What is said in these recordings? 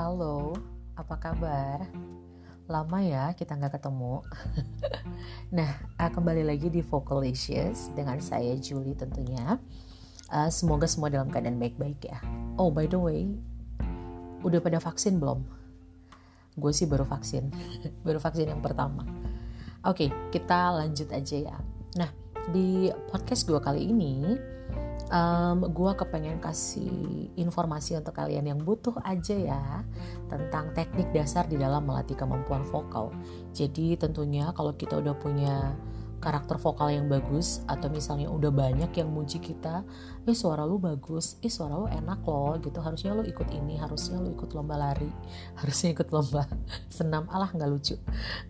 Halo, apa kabar? Lama ya kita nggak ketemu. nah, uh, kembali lagi di Vocalicious dengan saya Julie tentunya. Uh, semoga semua dalam keadaan baik-baik ya. Oh, by the way, udah pada vaksin belum? Gue sih baru vaksin, baru vaksin yang pertama. Oke, kita lanjut aja ya. Nah, di podcast gue kali ini um, gue kepengen kasih informasi untuk kalian yang butuh aja ya tentang teknik dasar di dalam melatih kemampuan vokal. Jadi tentunya kalau kita udah punya karakter vokal yang bagus atau misalnya udah banyak yang muji kita, eh suara lu bagus, eh suara lu enak loh gitu, harusnya lu ikut ini, harusnya lu ikut lomba lari, harusnya ikut lomba senam, alah nggak lucu,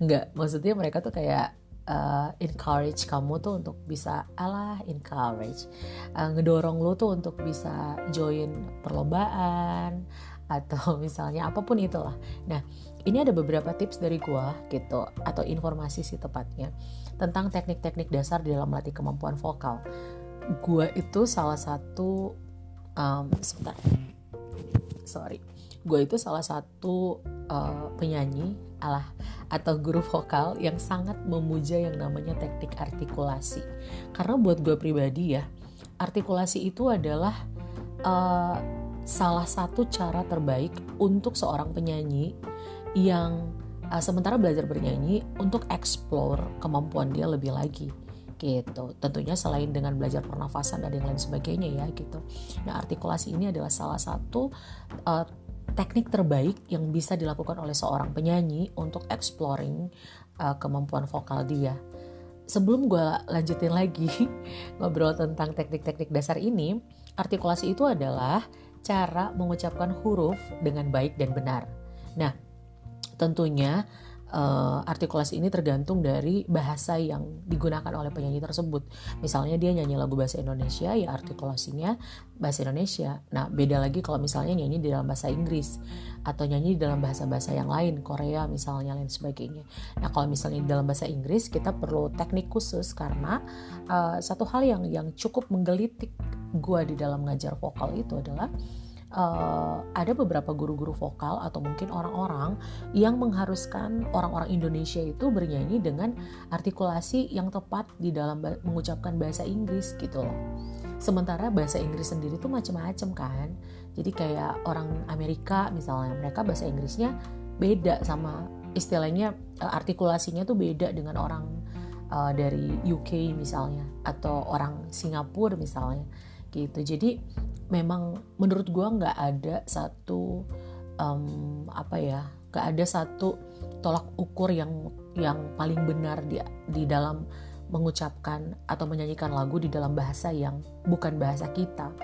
nggak, maksudnya mereka tuh kayak uh, encourage kamu tuh untuk bisa alah encourage uh, ngedorong lu tuh untuk bisa join perlombaan atau misalnya apa pun itulah. Nah, ini ada beberapa tips dari gua gitu atau informasi sih tepatnya tentang teknik-teknik dasar di dalam melatih kemampuan vokal. Gua itu salah satu um, sebentar. Sorry. Gue itu salah satu uh, penyanyi alah atau guru vokal yang sangat memuja yang namanya teknik artikulasi. Karena buat gue pribadi ya, artikulasi itu adalah uh, salah satu cara terbaik untuk seorang penyanyi yang uh, sementara belajar bernyanyi untuk explore kemampuan dia lebih lagi gitu. Tentunya selain dengan belajar pernafasan dan yang lain sebagainya ya gitu. Nah, artikulasi ini adalah salah satu uh, teknik terbaik yang bisa dilakukan oleh seorang penyanyi untuk exploring uh, kemampuan vokal dia. Sebelum gue lanjutin lagi ngobrol tentang teknik-teknik dasar ini, artikulasi itu adalah cara mengucapkan huruf dengan baik dan benar. Nah, tentunya uh, artikulasi ini tergantung dari bahasa yang digunakan oleh penyanyi tersebut. Misalnya dia nyanyi lagu bahasa Indonesia, ya artikulasinya bahasa Indonesia. Nah, beda lagi kalau misalnya nyanyi di dalam bahasa Inggris atau nyanyi di dalam bahasa-bahasa yang lain, Korea misalnya lain sebagainya. Nah, kalau misalnya di dalam bahasa Inggris kita perlu teknik khusus karena uh, satu hal yang yang cukup menggelitik gue di dalam ngajar vokal itu adalah uh, ada beberapa guru-guru vokal atau mungkin orang-orang yang mengharuskan orang-orang Indonesia itu bernyanyi dengan artikulasi yang tepat di dalam mengucapkan bahasa Inggris gitu loh. Sementara bahasa Inggris sendiri tuh macam-macam kan. Jadi kayak orang Amerika misalnya mereka bahasa Inggrisnya beda sama istilahnya uh, artikulasinya tuh beda dengan orang uh, dari UK misalnya atau orang Singapura misalnya gitu. Jadi memang menurut gue nggak ada satu um, apa ya nggak ada satu tolak ukur yang yang paling benar di di dalam mengucapkan atau menyanyikan lagu di dalam bahasa yang bukan bahasa kita.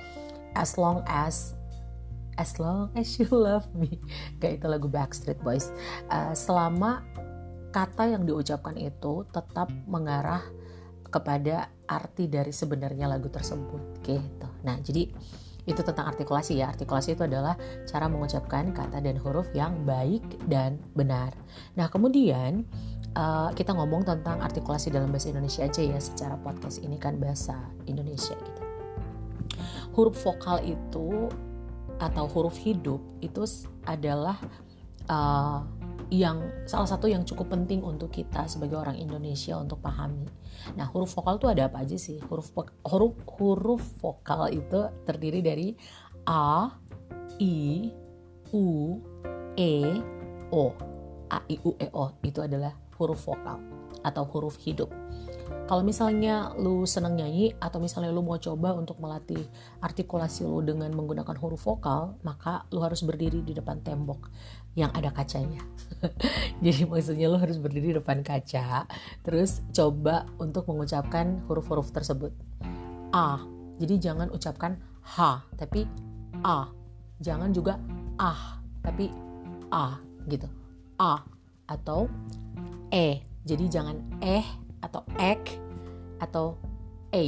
As long as as long as you love me. Kayak itu lagu Backstreet Boys. Uh, selama kata yang diucapkan itu tetap mengarah kepada arti dari sebenarnya lagu tersebut gitu. Nah jadi itu tentang artikulasi ya. Artikulasi itu adalah cara mengucapkan kata dan huruf yang baik dan benar. Nah, kemudian uh, kita ngomong tentang artikulasi dalam bahasa Indonesia aja ya secara podcast ini kan bahasa Indonesia gitu. Huruf vokal itu atau huruf hidup itu adalah uh, yang salah satu yang cukup penting untuk kita sebagai orang Indonesia untuk pahami. Nah, huruf vokal itu ada apa aja sih? Huruf huruf huruf vokal itu terdiri dari a, i, u, e, o. A, i, u, e, o itu adalah huruf vokal atau huruf hidup. Kalau misalnya lu senang nyanyi atau misalnya lu mau coba untuk melatih artikulasi lu dengan menggunakan huruf vokal, maka lu harus berdiri di depan tembok yang ada kacanya. Jadi maksudnya lu harus berdiri di depan kaca, terus coba untuk mengucapkan huruf-huruf tersebut. A. Jadi jangan ucapkan H, tapi A. Jangan juga ah, tapi A gitu. A atau E. Jadi jangan eh atau ek atau a.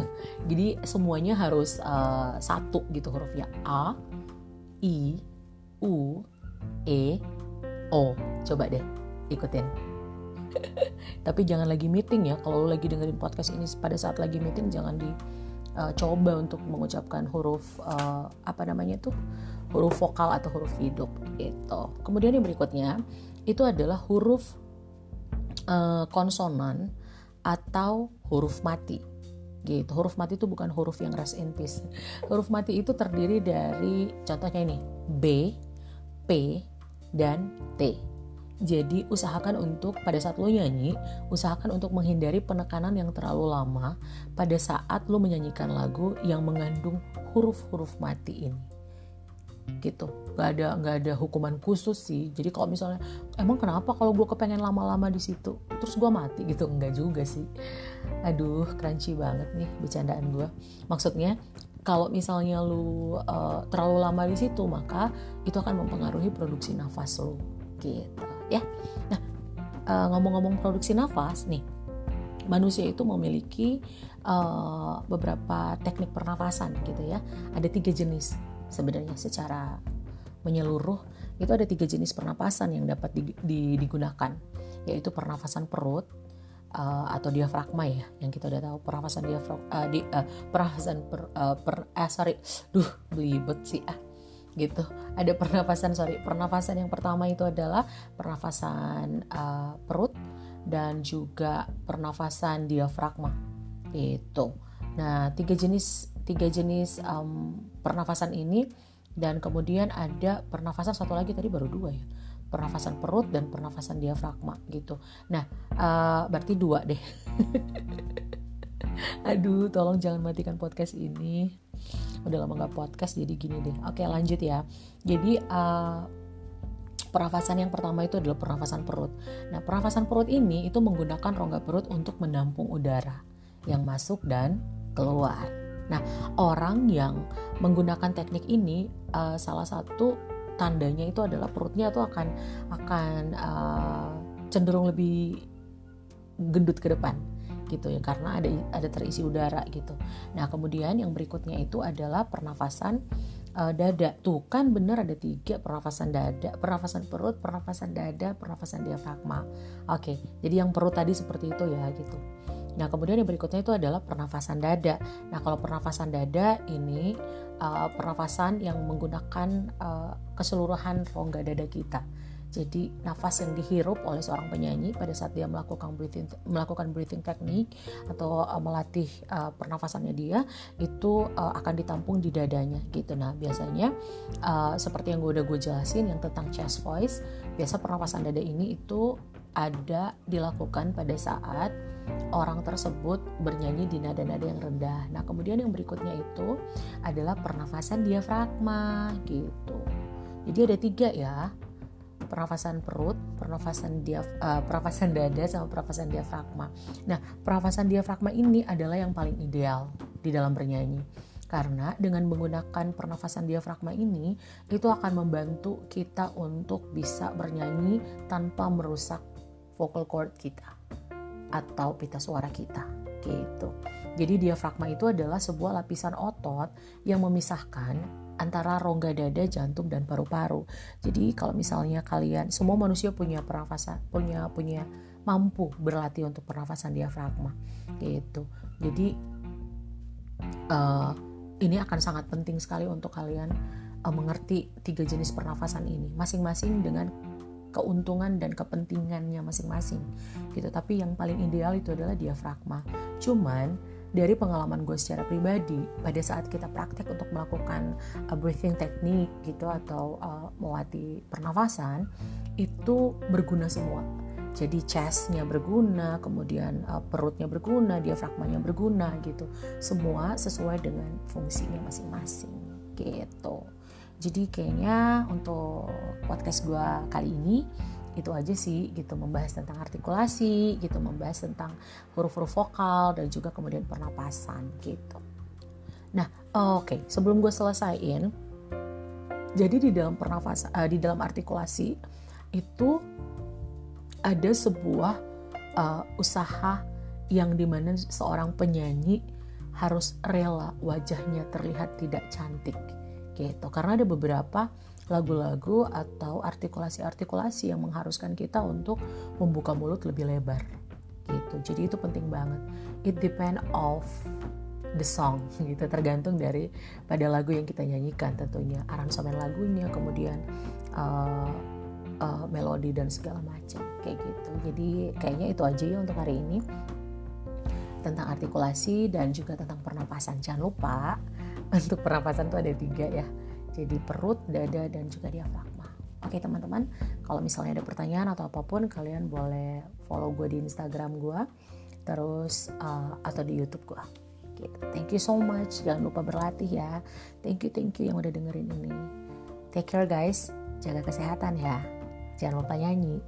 Jadi semuanya harus uh, satu gitu hurufnya a, i, u, e, o. Coba deh ikutin. Tapi jangan lagi meeting ya. Kalau lo lagi dengerin podcast ini pada saat lagi meeting jangan di uh, coba untuk mengucapkan huruf uh, apa namanya tuh huruf vokal atau huruf hidup itu. Kemudian yang berikutnya itu adalah huruf uh, konsonan atau huruf mati gitu. Huruf mati itu bukan huruf yang rest in peace. Huruf mati itu terdiri dari contohnya ini B, P, dan T. Jadi usahakan untuk pada saat lo nyanyi, usahakan untuk menghindari penekanan yang terlalu lama pada saat lo menyanyikan lagu yang mengandung huruf-huruf mati ini. Gitu, nggak ada nggak ada hukuman khusus sih. Jadi kalau misalnya emang kenapa kalau gue kepengen lama-lama di situ, terus gue mati gitu, enggak juga sih. Aduh, crunchy banget nih bercandaan gue. Maksudnya kalau misalnya lu uh, terlalu lama di situ, maka itu akan mempengaruhi produksi nafas lo gitu ya. Nah, uh, ngomong-ngomong produksi nafas nih, manusia itu memiliki uh, beberapa teknik pernafasan gitu ya. Ada tiga jenis sebenarnya secara menyeluruh itu ada tiga jenis pernapasan yang dapat di, di, digunakan yaitu pernafasan perut uh, atau diafragma ya yang kita udah tahu pernafasan diafragma uh, di, uh, pernafasan per, uh, per eh sorry duh belibet sih ah gitu. Ada pernafasan sorry, pernafasan yang pertama itu adalah pernafasan uh, perut dan juga pernafasan diafragma. Itu. Nah, tiga jenis tiga jenis um, pernafasan ini dan kemudian ada pernafasan satu lagi tadi baru dua ya pernafasan perut dan pernafasan diafragma gitu. Nah, uh, berarti dua deh. Aduh, tolong jangan matikan podcast ini. Udah lama gak podcast jadi gini deh. Oke lanjut ya. Jadi uh, pernafasan yang pertama itu adalah pernafasan perut. Nah pernafasan perut ini itu menggunakan rongga perut untuk menampung udara yang masuk dan keluar. Nah orang yang menggunakan teknik ini uh, salah satu tandanya itu adalah perutnya itu akan akan uh, cenderung lebih gendut ke depan gitu ya karena ada ada terisi udara gitu. Nah kemudian yang berikutnya itu adalah pernafasan uh, dada. Tuh kan bener ada tiga pernafasan dada, pernafasan perut, pernafasan dada, pernafasan diafragma. Oke, jadi yang perut tadi seperti itu ya gitu. Nah kemudian yang berikutnya itu adalah pernafasan dada. Nah kalau pernafasan dada ini uh, pernafasan yang menggunakan uh, keseluruhan rongga dada kita. Jadi nafas yang dihirup oleh seorang penyanyi pada saat dia melakukan breathing melakukan breathing teknik atau uh, melatih uh, pernafasannya dia itu uh, akan ditampung di dadanya gitu. Nah biasanya uh, seperti yang gue udah gue jelasin yang tentang chest voice, biasa pernafasan dada ini itu ada dilakukan pada saat orang tersebut bernyanyi di nada-nada yang rendah. Nah, kemudian yang berikutnya itu adalah pernafasan diafragma gitu. Jadi ada tiga ya pernafasan perut, pernafasan diaf, uh, pernafasan dada sama pernafasan diafragma. Nah, pernafasan diafragma ini adalah yang paling ideal di dalam bernyanyi. Karena dengan menggunakan pernafasan diafragma ini itu akan membantu kita untuk bisa bernyanyi tanpa merusak vocal cord kita atau pita suara kita gitu. Jadi diafragma itu adalah sebuah lapisan otot yang memisahkan antara rongga dada, jantung dan paru-paru. Jadi kalau misalnya kalian semua manusia punya pernafasan, punya punya mampu berlatih untuk pernafasan diafragma, gitu. Jadi uh, ini akan sangat penting sekali untuk kalian uh, mengerti tiga jenis pernafasan ini, masing-masing dengan keuntungan dan kepentingannya masing-masing gitu. Tapi yang paling ideal itu adalah diafragma. Cuman dari pengalaman gue secara pribadi pada saat kita praktek untuk melakukan uh, breathing technique gitu atau uh, melatih pernafasan itu berguna semua. Jadi chestnya berguna kemudian uh, perutnya berguna diafragmanya berguna gitu. Semua sesuai dengan fungsinya masing-masing gitu jadi kayaknya untuk podcast gue kali ini itu aja sih gitu. Membahas tentang artikulasi gitu. Membahas tentang huruf-huruf vokal dan juga kemudian pernapasan gitu. Nah oke. Okay. sebelum gue selesaiin jadi di dalam pernafasan uh, di dalam artikulasi itu ada sebuah uh, usaha yang di mana seorang penyanyi harus rela wajahnya terlihat tidak cantik gitu. Karena ada beberapa lagu-lagu atau artikulasi-artikulasi yang mengharuskan kita untuk membuka mulut lebih lebar gitu. Jadi itu penting banget. It depend of the song gitu. Tergantung dari pada lagu yang kita nyanyikan tentunya. Aransemen lagunya kemudian uh, uh, melodi dan segala macam kayak gitu. Jadi kayaknya itu aja ya untuk hari ini. Tentang artikulasi dan juga tentang pernapasan. Jangan lupa untuk pernapasan itu ada tiga ya. Jadi perut dada dan juga diafragma. Oke teman-teman kalau misalnya ada pertanyaan atau apa pun kalian boleh follow gue di instagram gue terus uh, atau di youtube gue gitu. thank you so much. Jangan lupa berlatih ya. Thank you thank you yang udah dengerin ini. Take care guys. Jaga kesehatan ya. Jangan lupa nyanyi.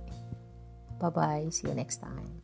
Bye bye, see you next time.